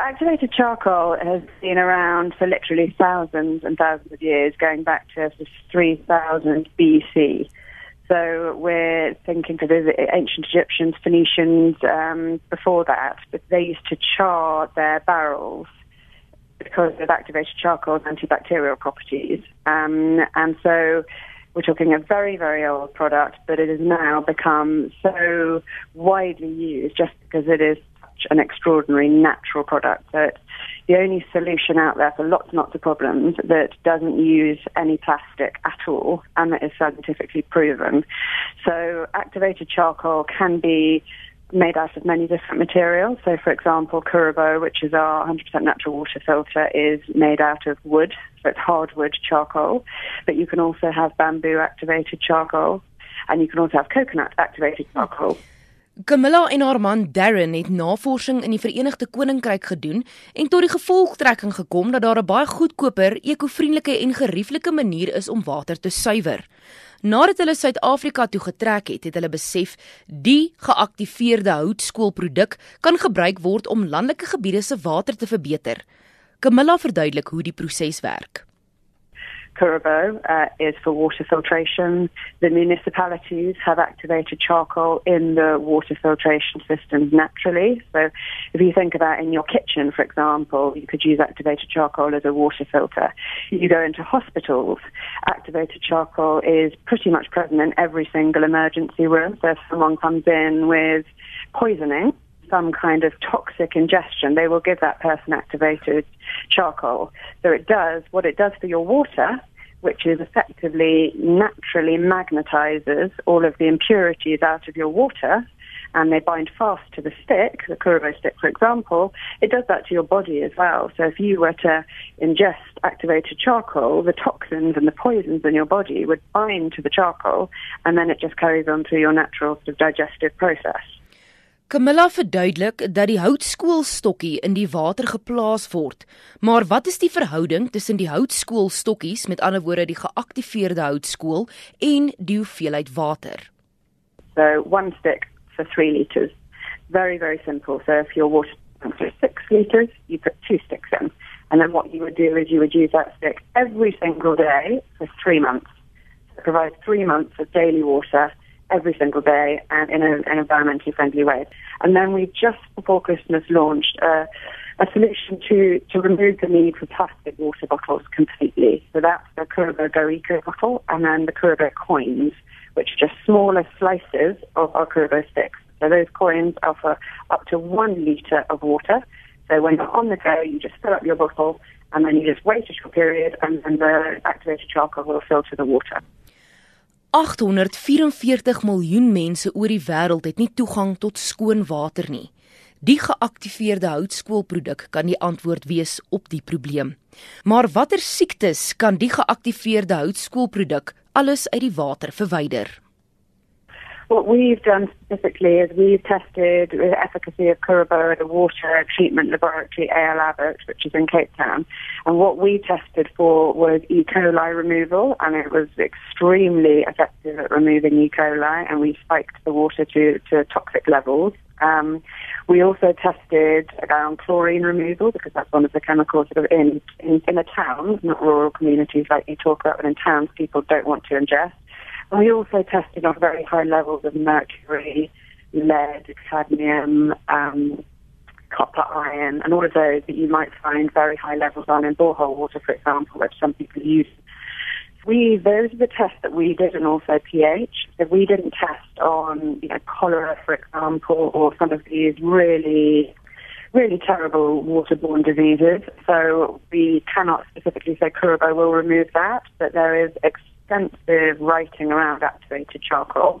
Activated charcoal has been around for literally thousands and thousands of years, going back to 3000 BC. So we're thinking for the ancient Egyptians, Phoenicians, um, before that, but they used to char their barrels because of activated charcoal's antibacterial properties. Um, and so we're talking a very, very old product, but it has now become so widely used just because it is an extraordinary natural product. It's the only solution out there for lots and lots of problems that doesn't use any plastic at all and that is scientifically proven. So activated charcoal can be made out of many different materials. So, for example, Kurabo, which is our 100% natural water filter, is made out of wood, so it's hardwood charcoal. But you can also have bamboo activated charcoal, and you can also have coconut activated charcoal. Camilla en haar man Darren het navorsing in die Verenigde Koninkryk gedoen en tot die gevolgtrekking gekom dat daar 'n baie goedkoper, ekovriendelike en gerieflike manier is om water te suiwer. Nadat hulle Suid-Afrika toe getrek het, het hulle besef die geaktiveerde houtskoolproduk kan gebruik word om landelike gebiede se water te verbeter. Camilla verduidelik hoe die proses werk. Kurabo uh, is for water filtration. The municipalities have activated charcoal in the water filtration systems naturally. So, if you think about in your kitchen, for example, you could use activated charcoal as a water filter. You go into hospitals, activated charcoal is pretty much present in every single emergency room. So, if someone comes in with poisoning, some kind of toxic ingestion, they will give that person activated charcoal. So it does what it does for your water, which is effectively naturally magnetizes all of the impurities out of your water and they bind fast to the stick, the Kurabo stick, for example, it does that to your body as well. So if you were to ingest activated charcoal, the toxins and the poisons in your body would bind to the charcoal, and then it just carries on through your natural sort of digestive process. Camilla verduidelik dat die houtskoolstokkie in die water geplaas word. Maar wat is die verhouding tussen die houtskoolstokkies, met ander woorde die geaktiveerde houtskool en die hoeveelheid water? So one stick for 3 liters. Very very simple. So if your water is 6 liters, you put two sticks in. And then what you would do is you would use that stick every single day for 3 months. So provide 3 months of daily water every single day and in a, an environmentally friendly way. And then we just before Christmas launched a, solution to, to remove the need for plastic water bottles completely. So that's the Kurabo Go Eco bottle and then the Kurabo coins, which are just smaller slices of our Kurabo sticks. So those coins offer up to one litre of water. So when you're on the go, you just fill up your bottle and then you just wait a short period and then the activated charcoal will filter the water. 844 miljoen mense oor die wêreld het nie toegang tot skoon water nie. Die geaktiveerde houtskoolproduk kan die antwoord wees op die probleem. Maar watter siektes kan die geaktiveerde houtskoolproduk alles uit die water verwyder? What we've done specifically is we've tested the efficacy of Kurabo at a water treatment laboratory, AL Abbott, which is in Cape Town. And what we tested for was E. coli removal, and it was extremely effective at removing E. coli, and we spiked the water to, to toxic levels. Um, we also tested around chlorine removal because that's one of the chemicals sort of in, in, in a town, not rural communities like you talk about, but in towns people don't want to ingest. We also tested on very high levels of mercury, lead, cadmium, um, copper, iron, and all of those that you might find very high levels on in borehole water, for example, which some people use. We those are the tests that we did, and also pH. So we didn't test on you know cholera, for example, or some of these really really terrible waterborne diseases. So we cannot specifically say Kurabo will remove that, but there is extensive writing around activated charcoal.